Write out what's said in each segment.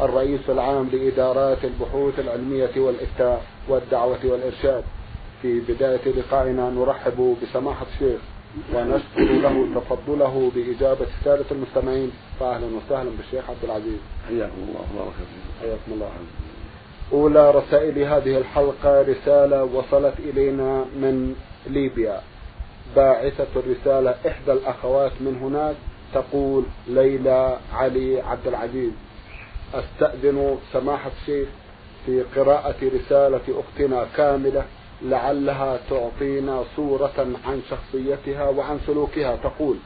الرئيس العام لإدارات البحوث العلمية والإفتاء والدعوة والإرشاد. في بداية لقائنا نرحب بسماحة الشيخ ونشكر له تفضله بإجابة سادة المستمعين. فأهلا وسهلا بالشيخ عبد العزيز. حياكم الله وبارك حياكم الله. أولى رسائل هذه الحلقة رسالة وصلت إلينا من ليبيا. باعثة الرسالة إحدى الأخوات من هناك تقول ليلى علي عبد العزيز. أستأذن سماحة الشيخ في قراءة رسالة أختنا كاملة لعلها تعطينا صورة عن شخصيتها وعن سلوكها. تقول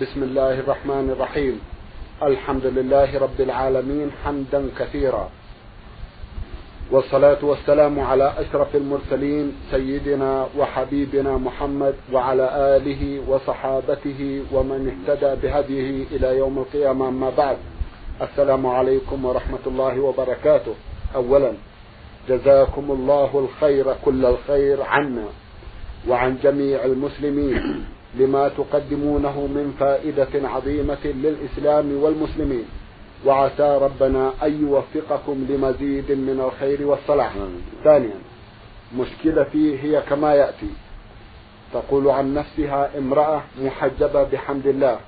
بسم الله الرحمن الرحيم. الحمد لله رب العالمين حمدا كثيرا. والصلاة والسلام على أشرف المرسلين سيدنا وحبيبنا محمد وعلى آله وصحابته ومن اهتدى بهديه إلى يوم القيامة. أما بعد السلام عليكم ورحمة الله وبركاته. أولا جزاكم الله الخير كل الخير عنا وعن جميع المسلمين لما تقدمونه من فائدة عظيمة للإسلام والمسلمين. وعسى ربنا أن يوفقكم لمزيد من الخير والصلاح. ثانيا مشكلتي هي كما يأتي. تقول عن نفسها امرأة محجبة بحمد الله.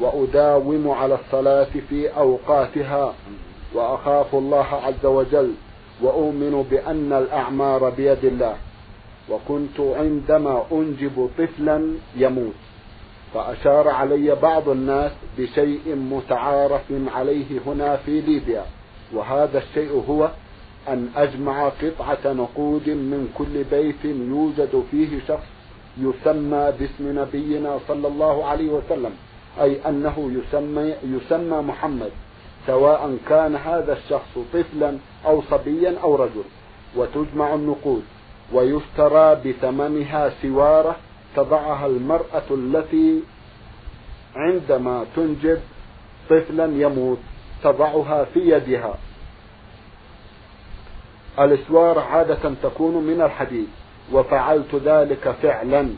وأداوم على الصلاة في أوقاتها وأخاف الله عز وجل وأؤمن بأن الأعمار بيد الله. وكنت عندما أنجب طفلا يموت. فأشار علي بعض الناس بشيء متعارف عليه هنا في ليبيا. وهذا الشيء هو أن أجمع قطعة نقود من كل بيت يوجد فيه شخص يسمى باسم نبينا صلى الله عليه وسلم. أي أنه يسمى, يسمى محمد سواء كان هذا الشخص طفلا أو صبيا أو رجل وتجمع النقود ويشترى بثمنها سوارة تضعها المرأة التي عندما تنجب طفلا يموت تضعها في يدها. الاسوار عادة تكون من الحديد وفعلت ذلك فعلا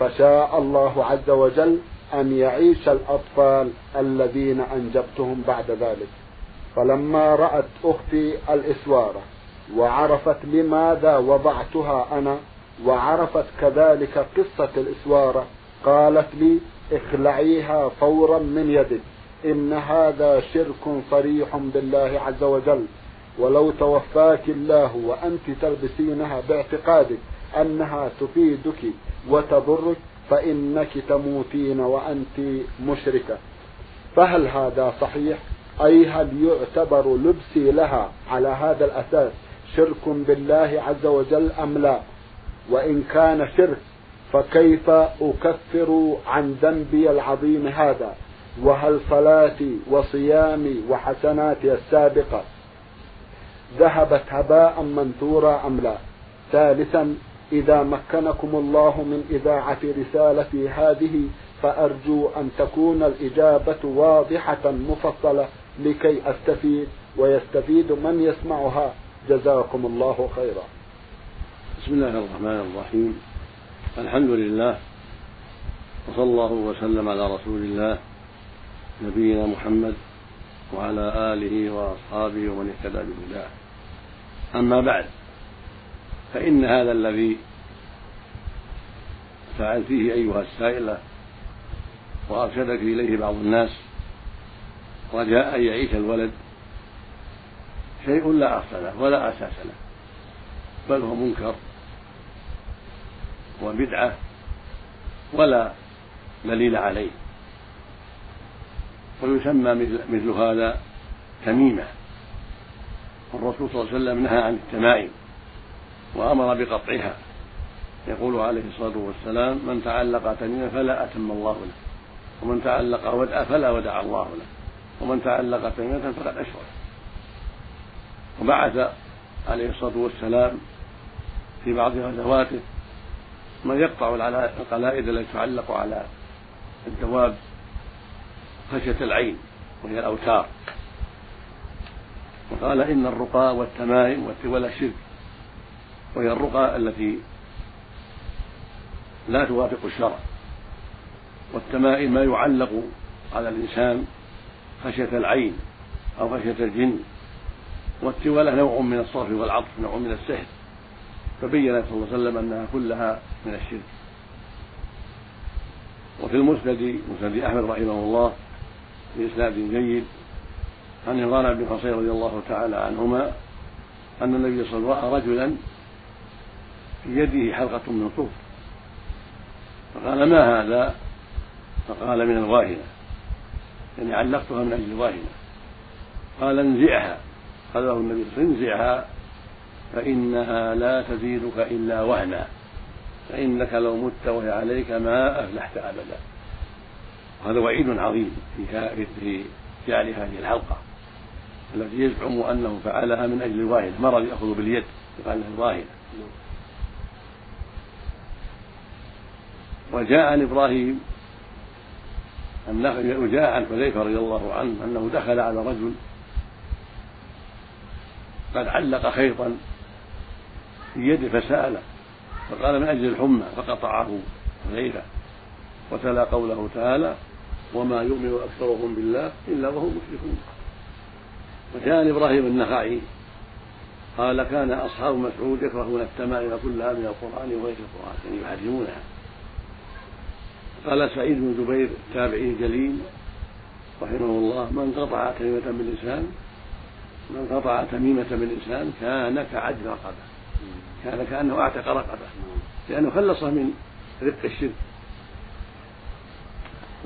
فشاء الله عز وجل أن يعيش الأطفال الذين أنجبتهم بعد ذلك. فلما رأت أختي الإسوارة وعرفت لماذا وضعتها أنا وعرفت كذلك قصة الإسوارة قالت لي اخلعيها فورا من يدك إن هذا شرك صريح بالله عز وجل ولو توفاك الله وأنت تلبسينها باعتقادك أنها تفيدك وتضرك فإنك تموتين وأنت مشركة. فهل هذا صحيح؟ أي هل يعتبر لبسي لها على هذا الأساس شرك بالله عز وجل أم لا؟ وإن كان شرك فكيف أكفر عن ذنبي العظيم هذا؟ وهل صلاتي وصيامي وحسناتي السابقة ذهبت هباء منثورا أم لا؟ ثالثا إذا مكنكم الله من إذاعة رسالتي هذه فأرجو أن تكون الإجابة واضحة مفصلة لكي أستفيد ويستفيد من يسمعها. جزاكم الله خيرا. بسم الله الرحمن الرحيم. الحمد لله وصلى الله وسلم على رسول الله نبينا محمد وعلى آله وأصحابه ومن اهتدى بهداه. أما بعد فإن هذا الذي فعلتيه أيها السائلة وأرشدك إليه بعض الناس رجاء أن يعيش الولد شيء لا أصل له ولا أساس له بل هو منكر وبدعة ولا دليل عليه. ويسمى مثل هذا تميمة. والرسول صلى الله عليه وسلم نهى عن التمائم. وأمر بقطعها. يقول عليه الصلاة والسلام من تعلق تميمة فلا أتم الله له. ومن تعلق ودعة فلا ودع الله له. ومن تعلق تميمة فقد أشرك. وبعث عليه الصلاة والسلام في بعض غزواته من يقطع القلائد التي تعلق على الدواب خشية العين وهي الأوتار. وقال إن الرقى والتمائم والتولى شرك وهي الرقى التي لا توافق الشرع. والتمائم ما يعلق على الإنسان خشية العين أو خشية الجن. والتولة نوع من الصرف والعطف نوع من السحر. فبين صلى الله عليه وسلم أنها كلها من الشرك. وفي المسند مسند أحمد رحمه الله بإسناد جيد عن عمران بن حصين رضي الله تعالى عنهما أن النبي صلى الله عليه وسلم رأى رجلا في يده حلقة من صوف فقال ما هذا؟ فقال من الواهنة. يعني علقتها من أجل الواهنة. قال انزعها. قال له النبي صلى الله عليه وسلم انزعها فإنها لا تزيدك إلا وهنا. فإنك لو مت وهي عليك ما أفلحت أبدا. هذا وعيد عظيم في في جعل هذه الحلقة. التي يزعم أنه فعلها من أجل الواهنة. مرض يأخذ باليد يقال له الواهنة. وجاء عن إبراهيم وجاء عن حذيفة رضي الله عنه أنه دخل على رجل قد علق خيطا في يده فسأله فقال من أجل الحمى؟ فقطعه حذيفة وتلا قوله تعالى وما يؤمن أكثرهم بالله إلا وهم مشركون. وكان إبراهيم النخعي قال كان أصحاب مسعود يكرهون التمائم كلها من القرآن وغير القرآن يعني يحرمونها. قال سعيد بن جبير التابعي الجليل رحمه الله من قطع كلمة من لسان من قطع تميمة من لسان كان كعجل رقبة كان كأنه أعتق رقبة لأنه خلصه من رق الشرك.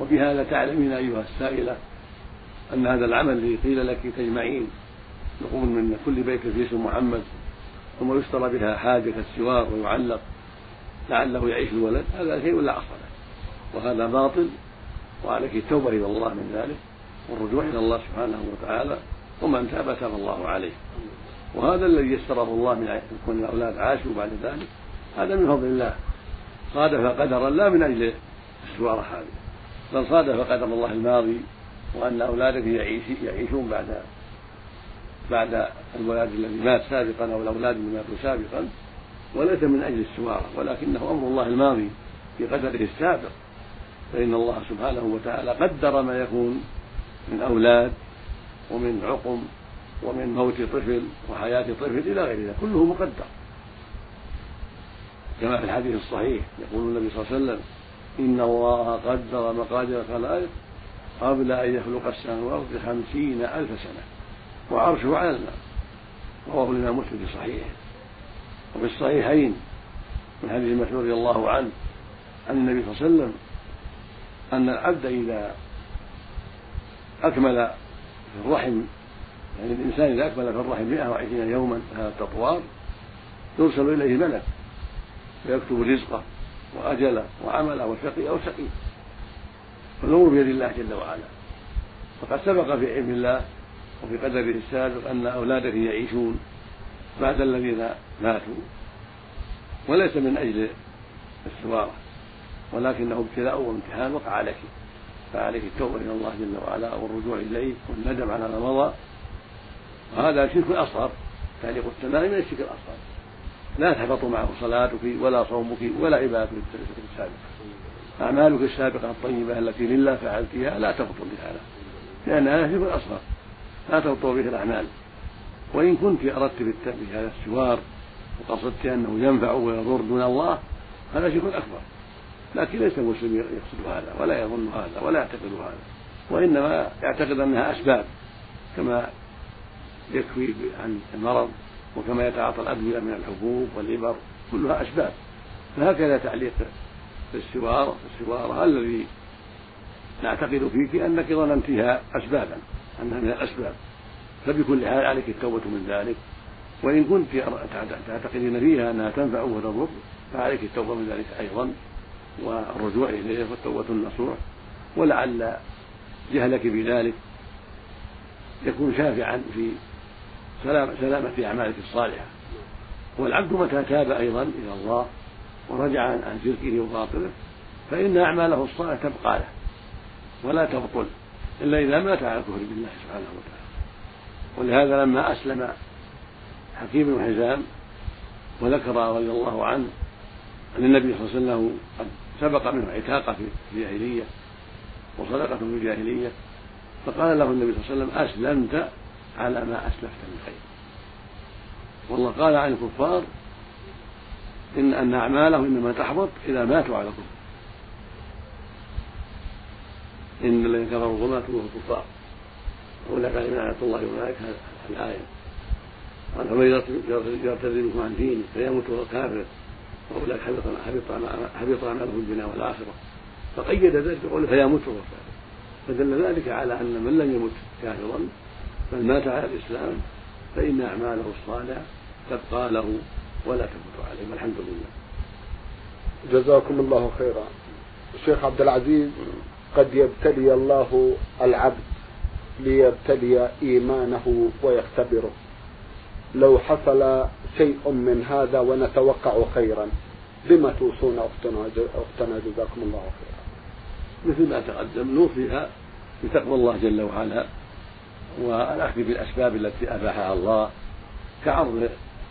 وبهذا تعلمين أيها السائلة أن هذا العمل الذي قيل لك تجمعين نقول من كل بيت في اسم محمد ثم يشترى بها حاجة كالسوار ويعلق لعله يعيش الولد هذا شيء لا أصل له. وهذا باطل وعليك التوبة إلى الله من ذلك والرجوع إلى الله سبحانه وتعالى ومن تاب تاب الله عليه. وهذا الذي يسره الله من كون الأولاد عاشوا بعد ذلك هذا من فضل الله. صادف قدرا لا من أجل السوارة هذه بل صادف قدر الله الماضي وأن أولادك يعيش يعيشون بعد بعد الولاد الذي مات سابقا أو الأولاد اللي ماتوا سابقا وليس من أجل السوارة ولكنه أمر الله الماضي في قدره السابق. فإن الله سبحانه وتعالى قدر ما يكون من أولاد ومن عقم ومن موت طفل وحياة طفل إلى غير ذلك كله مقدر. كما في الحديث الصحيح يقول النبي صلى الله عليه وسلم إن الله قدر مقادير الخلائق قبل أن يخلق السماوات بخمسين ألف سنة وعرشه على الماء. رواه الإمام مسلم في صحيحه. وفي الصحيحين من حديث مسعود رضي الله عنه عن النبي صلى الله عليه وسلم أن العبد إذا أكمل في الرحم يعني الإنسان إذا أكمل في الرحم 120 يوما هذا التطوار يرسل إليه ملك فيكتب رزقه وأجله وعمله وشقي أو سقيم فالأمر بيد الله جل وعلا. فقد سبق في علم الله وفي قدره السابق أن أولادك يعيشون بعد الذين ماتوا وليس من أجل السوارة ولكنه ابتلاء وامتحان وقع عليك فعليك التوبة إلى الله جل وعلا والرجوع إليه والندم على ما مضى. وهذا شرك أصغر تعليق التمائم من الشرك الأصغر. لا تحبط معه صلاتك ولا صومك ولا عبادتك السابقة. أعمالك السابقة الطيبة التي لله فعلتها لا تبطل بهذا لأنها شرك أصغر. لا تبطل به الأعمال. وإن كنت أردت بهذا السوار وقصدت أنه ينفع ويضر دون الله هذا شرك أكبر. لكن ليس المسلم يقصد هذا ولا يظن هذا ولا يعتقد هذا وإنما يعتقد أنها أسباب كما يكفي عن المرض وكما يتعاطى الأدوية من الحبوب والإبر كلها أسباب. فهكذا تعليق السوار السوارة الذي نعتقد فيك أنك ظننتها أسبابا أنها من الأسباب. فبكل حال عليك التوبة من ذلك. وإن كنت تعتقدين فيها أنها تنفع وتضر فعليك التوبة من ذلك أيضا. والرجوع إليه والتوبة النصوح ولعل جهلك بذلك يكون شافعا في سلامة أعمالك الصالحة. والعبد متى تاب أيضا إلى الله ورجع عن شركه وباطله فإن أعماله الصالحة تبقى له ولا تبطل إلا إذا مات على الكفر بالله سبحانه وتعالى. ولهذا لما أسلم حكيم بن حزام وذكر رضي الله عنه أن النبي صلى الله عليه وسلم قد سبق منه عتاقة في الجاهلية وصدقة في الجاهلية فقال له النبي صلى الله عليه وسلم أسلمت على ما أسلفت من خير. والله قال عن الكفار إن أن أعمالهم إنما تحبط إذا ماتوا على الكفر. إن الذين كفروا وماتوا وهم كفار أولئك عليهم لعنة الله وأولئك الآية. قال فمن يرتد منكم عن دينه فيموت وهو كافر. فأولئك حبط حبط أعماله في الدنيا والآخرة. فقيد ذلك بقوله فيموت وهو كافر فدل ذلك على أن من لم يمت كافرا بل مات على الإسلام فإن أعماله الصالحة تبقى له ولا تموت عليه. والحمد لله. جزاكم الله خيرا. الشيخ عبد العزيز قد يبتلي الله العبد ليبتلي إيمانه ويختبره. لو حصل شيء من هذا ونتوقع خيرا. بما توصون أختنا أختنا جزاكم الله خيرا. مثل ما تقدم نوصيها بتقوى الله جل وعلا والأخذ بالأسباب التي أباحها الله كعرض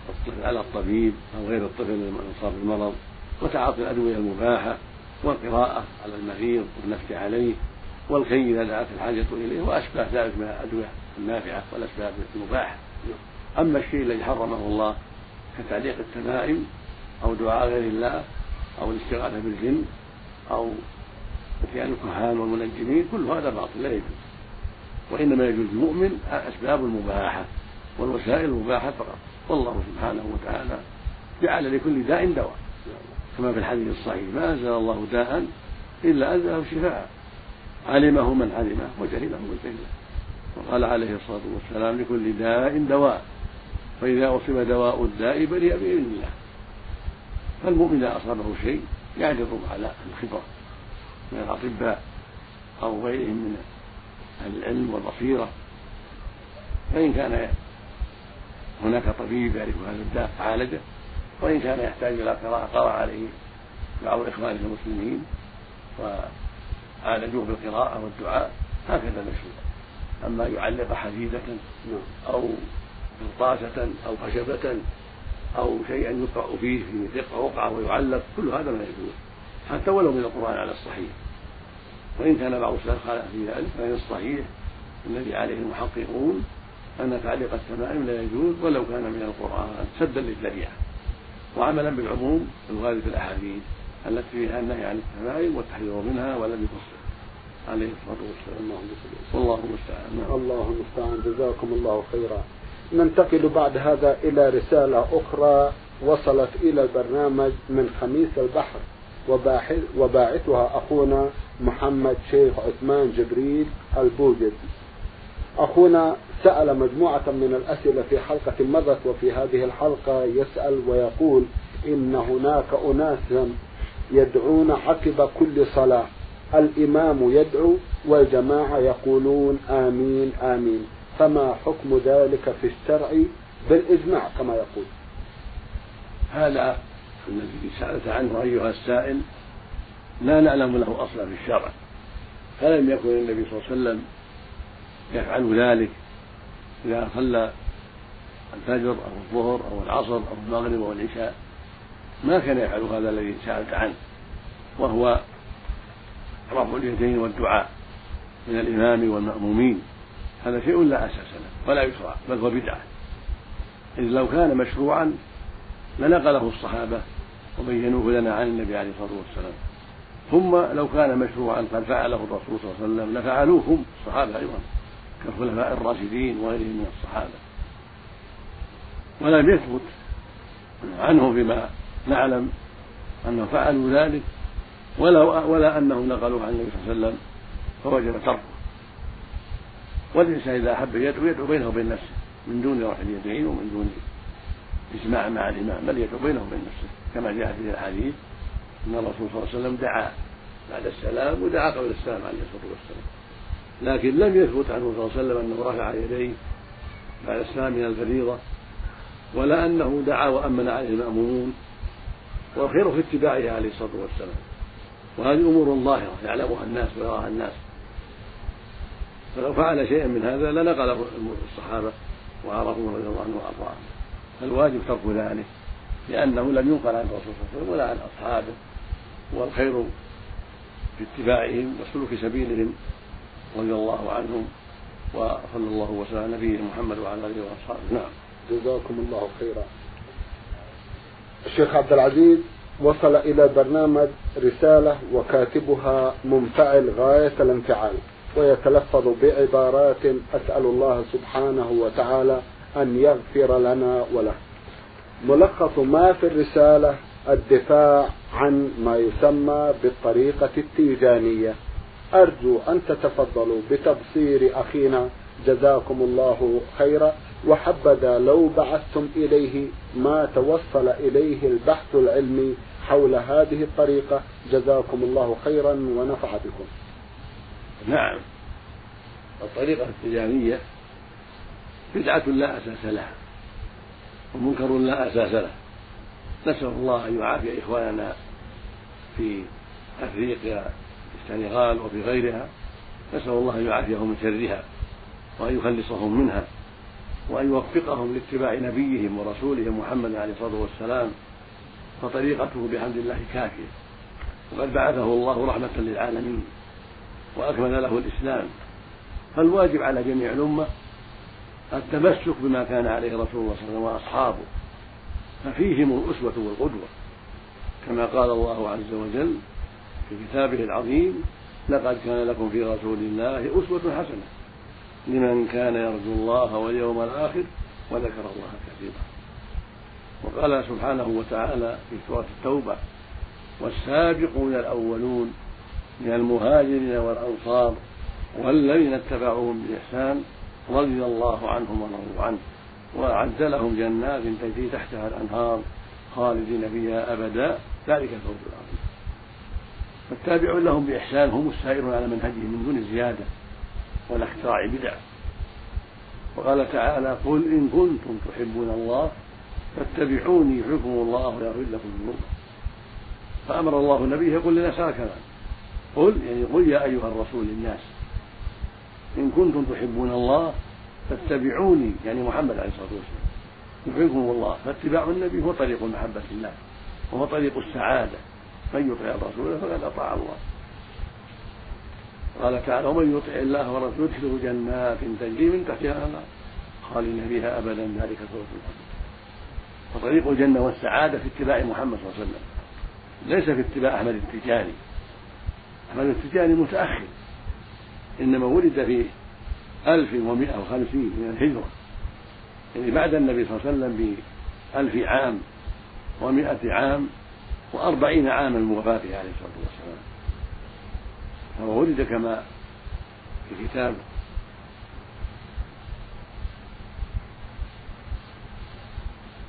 الطفل على الطبيب أو غير الطفل المصاب بالمرض وتعاطي الأدوية المباحة والقراءة على المريض والنفس عليه والكي إذا دعت الحاجة إليه وأشبه ذلك من الأدوية النافعة والأسباب المباحة أما الشيء الذي حرمه الله كتعليق التمائم أو دعاء غير الله أو الاستغاثة بالجن أو اتيان الكهان والمنجمين كل هذا باطل لا يجوز. وإنما يجوز المؤمن الأسباب المباحة والوسائل المباحة فقط. والله سبحانه وتعالى جعل لكل داء دواء. كما في الحديث الصحيح ما أنزل الله داء إلا أنزله شفاء. علمه من علمه وجهله من جهله وقال عليه الصلاة والسلام لكل داء دواء. فإذا أصيب دواء الداء برئ بإذن الله. فالمؤمن إذا أصابه شيء يعرض على الخبرة من الأطباء أو غيرهم من أهل العلم والبصيرة. فإن كان هناك طبيب يعرف هذا الداء عالجه وإن كان يحتاج إلى قراءة قرأ عليه بعض إخوانه المسلمين وعالجوه بالقراءة والدعاء هكذا مشروع أما يعلق حديدة أو قرطاسة أو خشبة أو شيئا يقرأ فيه في يقرأ وقعة ويعلق كل هذا ما يجوز حتى ولو من القرآن على الصحيح. وإن كان بعض السلف خالف في ذلك فإن الصحيح الذي عليه المحققون أن تعليق التمائم لا يجوز ولو كان من القرآن سدا للذريعة وعملا بالعموم الوارد في الأحاديث التي فيها النهي عن التمائم والتحذير منها ولم يفصل. عليه الصلاة والسلام. والله المستعان. نعم. الله المستعان جزاكم الله خيرا. ننتقل بعد هذا إلى رسالة أخرى وصلت إلى البرنامج من خميس البحر. وباعثها أخونا محمد شيخ عثمان جبريل البوجد. أخونا سأل مجموعة من الأسئلة في حلقة مضت وفي هذه الحلقة يسأل ويقول إن هناك أناسا يدعون عقب كل صلاة. الإمام يدعو والجماعة يقولون آمين آمين. فما حكم ذلك في الشرع بالإجماع كما يقول؟ هذا الذي سألت عنه أيها السائل لا نعلم له أصلا في الشرع فلم يكن النبي صلى الله عليه وسلم يفعل ذلك إذا صلى الفجر أو الظهر أو العصر أو المغرب أو العشاء ما كان يفعل هذا الذي سألت عنه وهو رفع اليدين والدعاء من الإمام والمأمومين. هذا شيء لا أساس له ولا يشرع بل هو بدعة. إذ لو كان مشروعا لنقله الصحابة وبينوه لنا عن النبي عليه الصلاة والسلام. ثم لو كان مشروعا قد فعله الرسول صلى الله عليه وسلم لفعلوه هم الصحابة أيضا كالخلفاء الراشدين وغيرهم من الصحابة. ولم يثبت عنه بما نعلم أنهم فعلوا ذلك ولا ولا أنهم نقلوه عن النبي صلى الله عليه وسلم فوجب تركه. والإنسان إذا أحب يدعو يدعو بينه وبين نفسه من دون رفع اليدين ومن دون إجماع مع الإمام بل يدعو بينه وبين نفسه. كما جاء في الحديث أن الرسول صلى الله عليه وسلم دعا بعد السلام ودعا قبل السلام عليه الصلاة والسلام. لكن لم يثبت عنه صلى الله عليه وسلم أنه رفع يديه بعد السلام من الفريضة ولا أنه دعا وأمن عليه المأمومون والخير في اتباعه عليه الصلاة والسلام. وهذه أمور ظاهرة يعلمها الناس ويراها الناس. فلو فعل شيئا من هذا لنقله الصحابة وعرفوا رضي الله عنه وأرضاهم فالواجب ترك ذلك لأنه لم ينقل عن الرسول صلى الله عليه وسلم ولا عن أصحابه والخير في اتباعهم وسلوك سبيلهم رضي الله عنهم وصلى الله وسلم على نبينا محمد وعلى آله وأصحابه. نعم. جزاكم الله خيرا. الشيخ عبد العزيز وصل إلى برنامج رسالة وكاتبها منفعل غاية الانفعال. ويتلفظ بعبارات أسأل الله سبحانه وتعالى أن يغفر لنا وله. ملخص ما في الرسالة الدفاع عن ما يسمى بالطريقة التيجانية. أرجو أن تتفضلوا بتبصير أخينا. جزاكم الله خيرا. وحبذا لو بعثتم إليه ما توصل إليه البحث العلمي حول هذه الطريقة. جزاكم الله خيرا ونفع بكم. نعم. الطريقة التجارية بدعة لا أساس لها ومنكر لا أساس له. نسأل الله أن يعافي إخواننا في أفريقيا في السنغال وفي غيرها. نسأل الله أن يعافيهم من شرها وأن يخلصهم منها وأن يوفقهم لاتباع نبيهم ورسولهم محمد عليه الصلاة والسلام. فطريقته بحمد الله كافية. وقد بعثه الله رحمة للعالمين. وأكمل له الإسلام. فالواجب على جميع الأمة التمسك بما كان عليه رسول الله صلى الله عليه وسلم وأصحابه ففيهم الأسوة والقدوة. كما قال الله عز وجل في كتابه العظيم لقد كان لكم في رسول الله أسوة حسنة لمن كان يرجو الله واليوم الآخر وذكر الله كثيرا. وقال سبحانه وتعالى في سورة التوبة والسابقون الأولون من المهاجرين والأنصار والذين اتبعوهم بإحسان رضي الله عنهم ورضوا عنه وأعد لهم جنات تجري تحتها الأنهار خالدين فيها أبدا. ذلك الفوز العظيم. فالتابعون لهم بإحسان هم السائرون على منهجهم من دون زيادة ولا اختراع بدع. وقال تعالى قل إن كنتم تحبون الله فاتبعوني يحبكم الله ويغفر لكم ذنوبكم. فأمر الله نبيه يقول للناس هكذا. قل يعني قل يا أيها الرسول للناس إن كنتم تحبون الله فاتبعوني يعني محمد عليه الصلاة والسلام. يحبكم الله فاتباع النبي هو طريق محبة الله وهو طريق السعادة. من يطع الرسول فقد أطاع الله. قال تعالى ومن يطع الله ورسوله يدخله جنات تجري من تحتها الأنهار خالدين فيها ابدا ذلك الفوز العظيم فطريق الجنة والسعادة في اتباع محمد صلى الله عليه وسلم ليس في اتباع أحمد التجاني التجاني متاخر إنما ولد في 1150 من الهجرة. يعني بعد النبي صلى الله عليه وسلم بألف عام ومائة عام وأربعين عاما من وفاته عليه الصلاة والسلام. فهو ولد كما في كتاب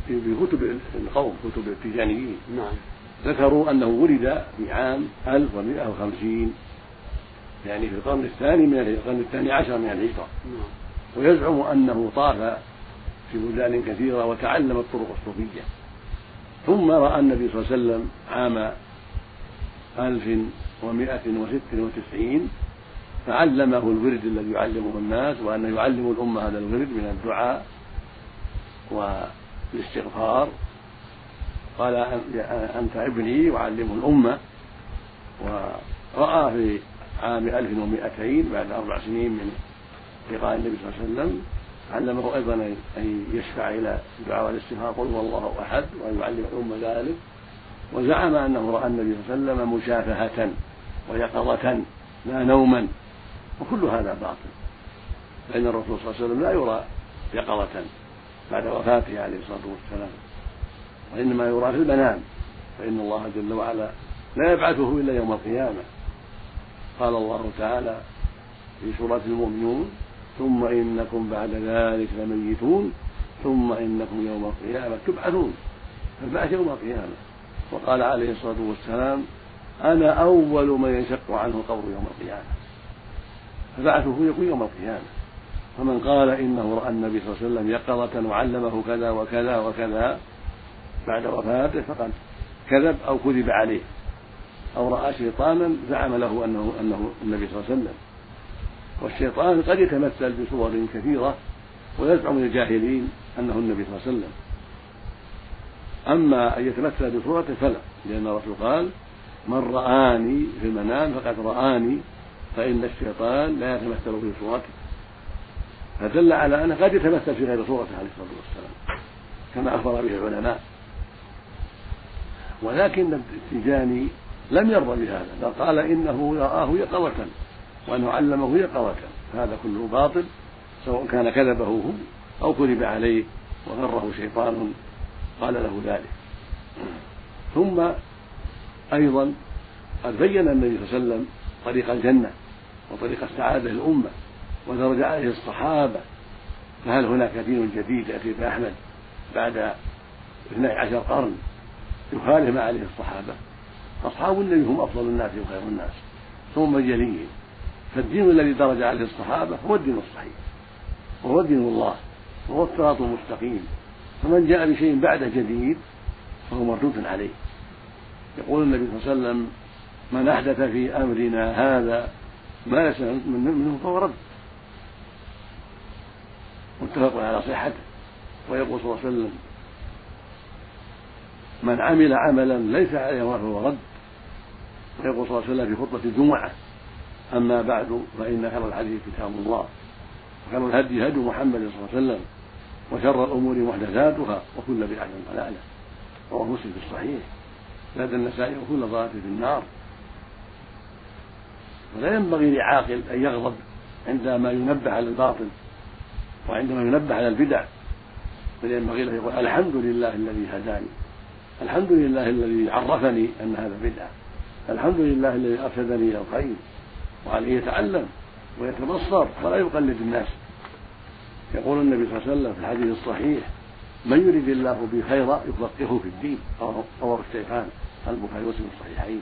في كتب القوم كتب التيجانيين نعم. ذكروا أنه ولد في عام 1150 يعني في القرن الثاني من القرن الثاني عشر من الهجرة. نعم. ويزعم أنه طاف في بلدان كثيرة وتعلم الطرق الصوفية. ثم رأى النبي صلى الله عليه وسلم عام ألف ومائة وست وتسعين فعلمه الورد الذي يعلمه الناس وأن يعلم الأمة هذا الورد من الدعاء والاستغفار. قال أنت ابني وعلمه الأمة. ورأى في عام ألف ومائتين بعد أربع سنين من لقاء النبي صلى الله عليه وسلم علمه أيضا أن يشفع إلى الدعاء والاستغفار قل هو الله أحد وأن يعلم الأمة ذلك. وزعم أنه رأى النبي صلى الله عليه وسلم مشافهة ويقظة لا نوما. وكل هذا باطل. فإن الرسول صلى الله عليه وسلم لا يرى يقظة بعد وفاته عليه الصلاة والسلام. وإنما يرى في المنام فإن الله جل وعلا لا يبعثه إلا يوم القيامة. قال الله تعالى في سورة المؤمنون ثم إنكم بعد ذلك لميتون ثم إنكم يوم القيامة تبعثون. فالبعث يوم القيامة. وقال عليه الصلاة والسلام أنا أول من ينشق عنه القبر يوم القيامة. فبعثه يكون يوم القيامة. فمن قال إنه رأى النبي صلى الله عليه وسلم يقظة وعلمه كذا وكذا وكذا بعد وفاته فقد كذب أو كذب عليه أو رأى شيطانا زعم له أنه أنه النبي صلى الله عليه وسلم. والشيطان قد يتمثل بصور كثيرة ويزعم للجاهلين أنه النبي صلى الله عليه وسلم. أما أن يتمثل بصورته فلا لأن الرسول قال من رآني في المنام فقد رآني فإن الشيطان لا يتمثل في صورته. فدل على أنه قد يتمثل في غير صورته عليه الصلاة والسلام كما أخبر به العلماء. ولكن التجاني لم يرضى بهذا بل قال إنه رآه يقظة وأنه علمه يقظة. هذا كله باطل سواء كان كذبه هو أو كذب عليه وغره شيطان قال له ذلك. ثم أيضا قد بين النبي صلى الله عليه وسلم طريق الجنة وطريق السعادة للأمة ودرج عليه الصحابة. فهل هناك دين جديد يأتي بأحمد بعد اثني عشر قرن؟ يخالف ما عليه الصحابة. أصحاب النبي هم أفضل الناس وخير الناس ثم جليهم فالدين الذي درج عليه الصحابة هو الدين الصحيح وهو دين الله وهو الصراط المستقيم. فمن جاء بشيء بعد جديد فهو مردود عليه. يقول النبي صلى الله عليه وسلم من أحدث في أمرنا هذا ما ليس منه فهو رد. متفق على صحته. ويقول صلى الله عليه وسلم من عمل عملا ليس عليه أمر فهو رد ويقول صلى الله عليه وسلم في خطبة الجمعة أما بعد فإن خير الحديث كتاب الله وخير الهدي هدي محمد صلى الله عليه وسلم وشر الأمور محدثاتها وكل بدعة ضلالة رواه مسلم في الصحيح زاد النسائي وكل ضلالة في النار. ولا ينبغي لعاقل أن يغضب عندما ينبه على الباطل وعندما ينبه على البدع بل ينبغي له يقول الحمد لله الذي هداني. الحمد لله الذي عرفني أن هذا بدعة. الحمد لله الذي أرشدني إلى الخير وعليه يتعلم ويتبصر ولا يقلد الناس. يقول النبي صلى الله عليه وسلم في الحديث الصحيح من يريد الله به خيرا يفقهه في الدين. رواه الشيخان البخاري ومسلم الصحيحين.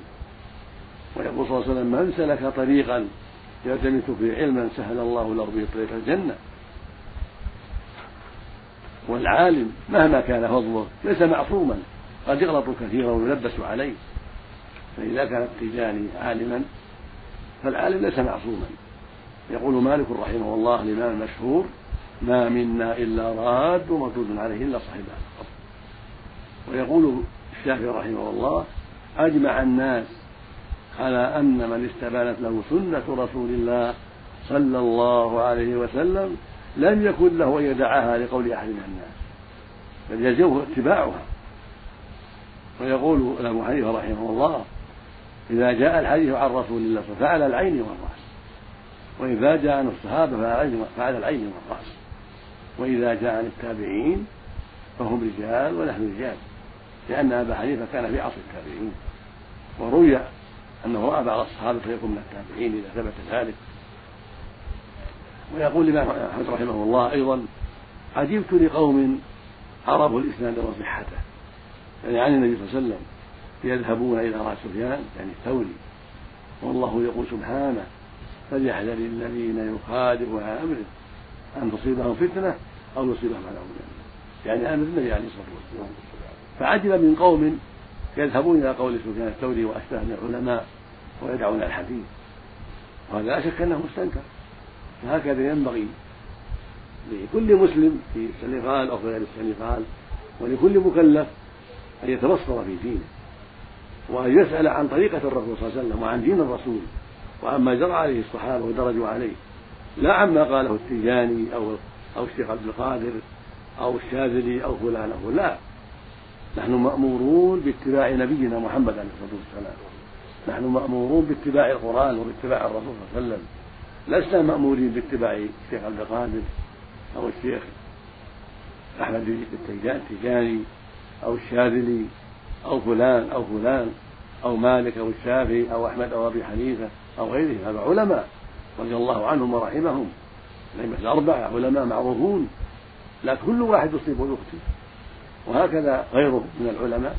ويقول صلى الله عليه وسلم من سلك طريقا يلتمس فيه علما سهل الله له به طريق الجنة. والعالم مهما كان فضله ليس معصوما. قد يغلط كثيرا ويلبس عليه. فإذا كان التجاني عالما فالعالم ليس معصوما. يقول مالك رحمه الله الإمام المشهور ما منا إلا راد ومردود عليه إلا صاحب هذا ويقول الشافعي رحمه الله أجمع الناس على أن من استبانت له سنة رسول الله صلى الله عليه وسلم لم يكن له أن يدعها لقول أحد من الناس بل يلزمه اتباعها. ويقول أبو حنيفة رحمه الله إذا جاء الحديث عن رسول الله فعلى العين والرأس. وإذا جاء عن الصحابة فعلى العين والرأس. وإذا جاء عن التابعين فهم رجال ونحن رجال لأن أبا حنيفة كان في عصر التابعين. وروي أنه رأى بعض الصحابة فيكون من التابعين إذا ثبت ذلك. ويقول الإمام أحمد رحمه الله أيضا عجبت لقوم عرفوا الإسناد وصحته. يعني عن النبي صلى الله عليه وسلم يذهبون إلى رأس سفيان يعني الثوري. والله يقول سبحانه فليحذر الذين يخالفون عن أمره أن تصيبهم فتنة أو يصيبهم عذاب. يعني أمر النبي عليه الصلاة والسلام. فعجب من قوم يذهبون إلى قول سفيان الثوري وأشباه من العلماء ويدعون الحديث. وهذا لا شك أنه مستنكر. فهكذا ينبغي لكل مسلم في السنغال أو في غير السنغال ولكل مكلف أن يتبصر في دينه وأن يسأل عن طريقة الرسول صلى الله عليه وسلم وعن دين الرسول وعما جرى عليه الصحابة ودرجوا عليه. لا عما قاله التيجاني أو أو الشيخ عبد القادر أو الشاذلي أو فلان أو لا نحن مأمورون باتباع نبينا محمد عليه الصلاة والسلام. نحن مأمورون باتباع القرآن وباتباع الرسول صلى الله عليه وسلم. لسنا مأمورين باتباع الشيخ عبد القادر أو الشيخ أحمد التيجاني أو الشاذلي أو فلان أو فلان أو مالك أو الشافعي أو أحمد أو أبي حنيفة أو غيرهم هذا علماء رضي الله عنهم ورحمهم. الأئمة الأربعة علماء معروفون لا كل واحد يصيب ويخطئ وهكذا غيره من العلماء.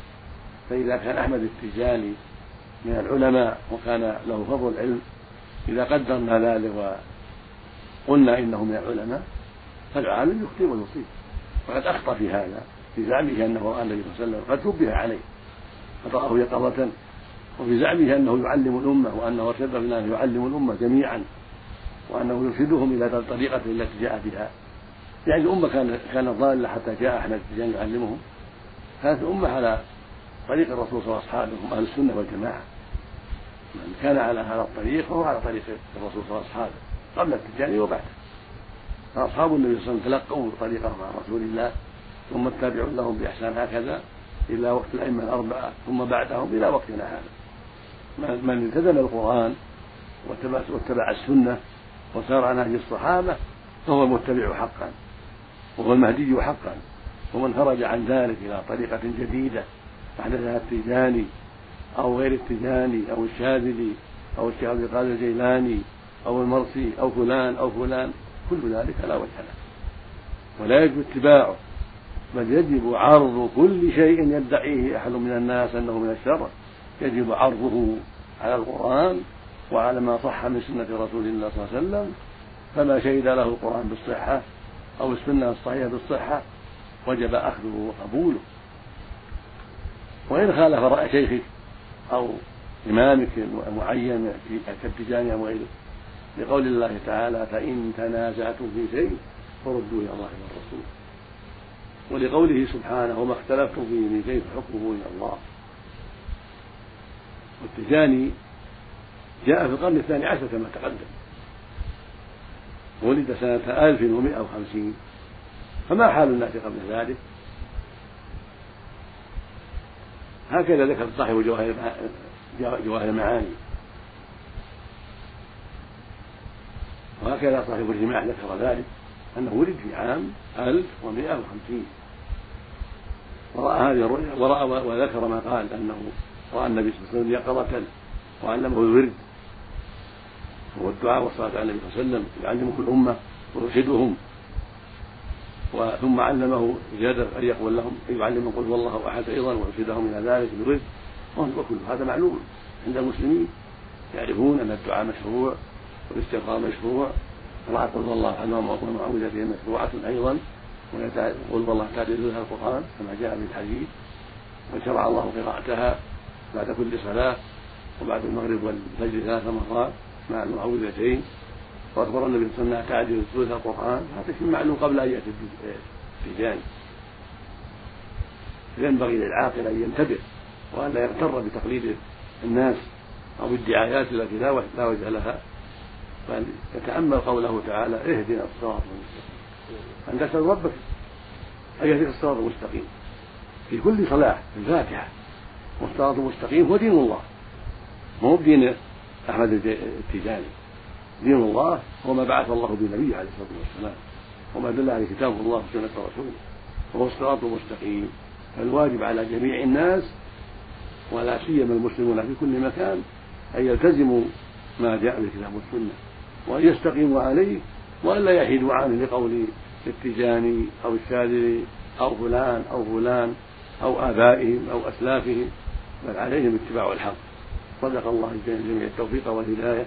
فإذا كان أحمد التجاني من العلماء وكان له فضل العلم إذا قدرنا ذلك قلنا إنه من العلماء فالعالم يخطئ ويصيب. وقد أخطأ في هذا. في زعمه أنه رأى النبي صلى الله عليه وسلم قد شبه عليه. رآه يقظة. وفي زعمه أنه يعلم الأمة وأنه أرشد أنه يعلم الأمة جميعا وأنه يرشدهم إلى الطريقة التي جاء بها. يعني الأمة كان كانت ضالة حتى جاء أحمد التجاني يعلمهم. كانت الأمة على طريق الرسول صلى الله عليه وأصحابه أهل السنة والجماعة. من كان على هذا الطريق فهو على طريق الرسول صلى الله عليه وسلم قبل التجاني وبعده فأصحاب النبي صلى الله عليه وسلم تلقوا طريقه مع رسول الله. ثم التابعون لهم بإحسان هكذا إلى وقت الأئمة الأربعة ثم بعدهم إلى وقتنا هذا. من التزم القرآن واتبع السنة وسار على نهج الصحابة فهو المتبع حقا وهو المهدي حقا. ومن خرج عن ذلك إلى طريقة جديدة أحدثها التيجاني أو غير التيجاني أو الشاذلي أو الشيخ عبد القادر الجيلاني أو المرسي أو فلان أو فلان كل ذلك لا وجه له. ولا يجب اتباعه. بل يجب عرض كل شيء يدعيه أحد من الناس أنه من الشر. يجب عرضه على القرآن وعلى ما صح من سنة رسول الله صلى الله عليه وسلم. فما شهد له القرآن بالصحة أو السنة الصحيحة بالصحة. وجب أخذه وقبوله. وإن خالف رأي شيخك أو إمامك المعين كالتجاني أو غيره لقول الله تعالى فإن تنازعتم في شيء فردوه إلى الله والرسول. ولقوله سبحانه وما اختلفتم فيه من شيء فحكمه إلى الله. والتجاني جاء في القرن الثاني عشر كما تقدم. ولد سنة ألف ومائة وخمسين. فما حال الناس قبل ذلك؟ هكذا ذكر صاحب جواهر جواهر المعاني. وهكذا صاحب الجماع ذكر ذلك أنه ولد في عام ألف ومائة وخمسين. ورأى هذه الرؤيا ورأى وذكر ما قال أنه رأى النبي صلى الله عليه وسلم يقظة وعلمه الورد. هو الدعاء والصلاة على النبي صلى الله عليه وسلم يعلم كل أمة ويرشدهم. ثم علمه زيادة أن يقول لهم أن يعلمهم قل هو الله أحد أيضا ويرشدهم إلى ذلك بالرزق وكل هذا معلوم. عند المسلمين يعرفون أن الدعاء مشروع والاستغفار مشروع. قراءة قل هو الله أحد ومعوذتين مشروعة أيضا. قل هو الله تعالى القرآن كما جاء في الحديث وشرع الله قراءتها بعد كل صلاة وبعد المغرب والفجر ثلاث مرات مع المعوذتين. وأخبر النبي صلى الله عليه وسلم ثلث القران هذا شيء معلوم قبل أن يأتي التيجان ينبغي للعاقل أن ينتبه وأن لا يغتر بتقليد الناس أو بالدعايات التي لا وجه لها. بل يتأمل قوله تعالى اهدنا الصراط المستقيم أن تسأل ربك أن يهديك الصراط المستقيم. في كل صلاة في الفاتحة. والصراط المستقيم هو دين الله. مو بدين أحمد التيجاني دين الله هو ما بعث الله به النبي عليه الصلاة والسلام. وما دل عليه كتاب الله وسنة رسوله. وهو الصراط المستقيم. فالواجب على جميع الناس ولا سيما المسلمون في كل مكان أن يلتزموا ما جاء به الكتاب والسنة. وأن يستقيموا عليه وان لا يحيدوا عنه لقول التجاني أو الشاذلي أو فلان أو فلان أو آبائهم أو أسلافهم بل عليهم اتباع الحق. صدق الله الجميع التوفيق والهداية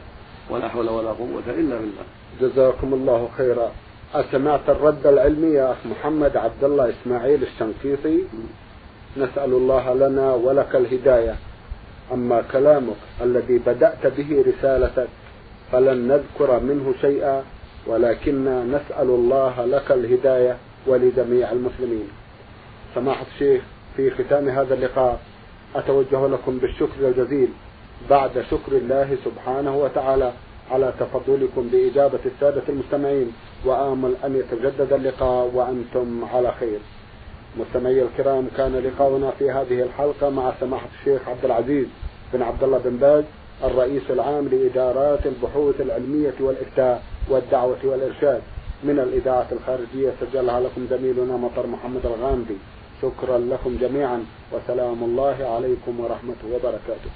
ولا حول ولا قوة إلا بالله. جزاكم الله خيرا. أسمعت الرد العلمي يا أخ محمد عبد الله إسماعيل الشنقيطي. نسأل الله لنا ولك الهداية. أما كلامك الذي بدأت به رسالتك فلن نذكر منه شيئا. ولكننا نسأل الله لك الهداية ولجميع المسلمين. سماحة الشيخ في ختام هذا اللقاء أتوجه لكم بالشكر الجزيل بعد شكر الله سبحانه وتعالى على تفضلكم بإجابة السادة المستمعين وآمل أن يتجدد اللقاء وأنتم على خير. مستمعي الكرام كان لقاؤنا في هذه الحلقة مع سماحة الشيخ عبد العزيز بن عبد الله بن باز. الرئيس العام لإدارات البحوث العلمية والإفتاء والدعوة والإرشاد من الإذاعة الخارجية سجلها لكم زميلنا مطر محمد الغامدي. شكرا لكم جميعا وسلام الله عليكم ورحمته وبركاته.